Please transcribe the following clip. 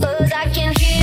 Cause I can hear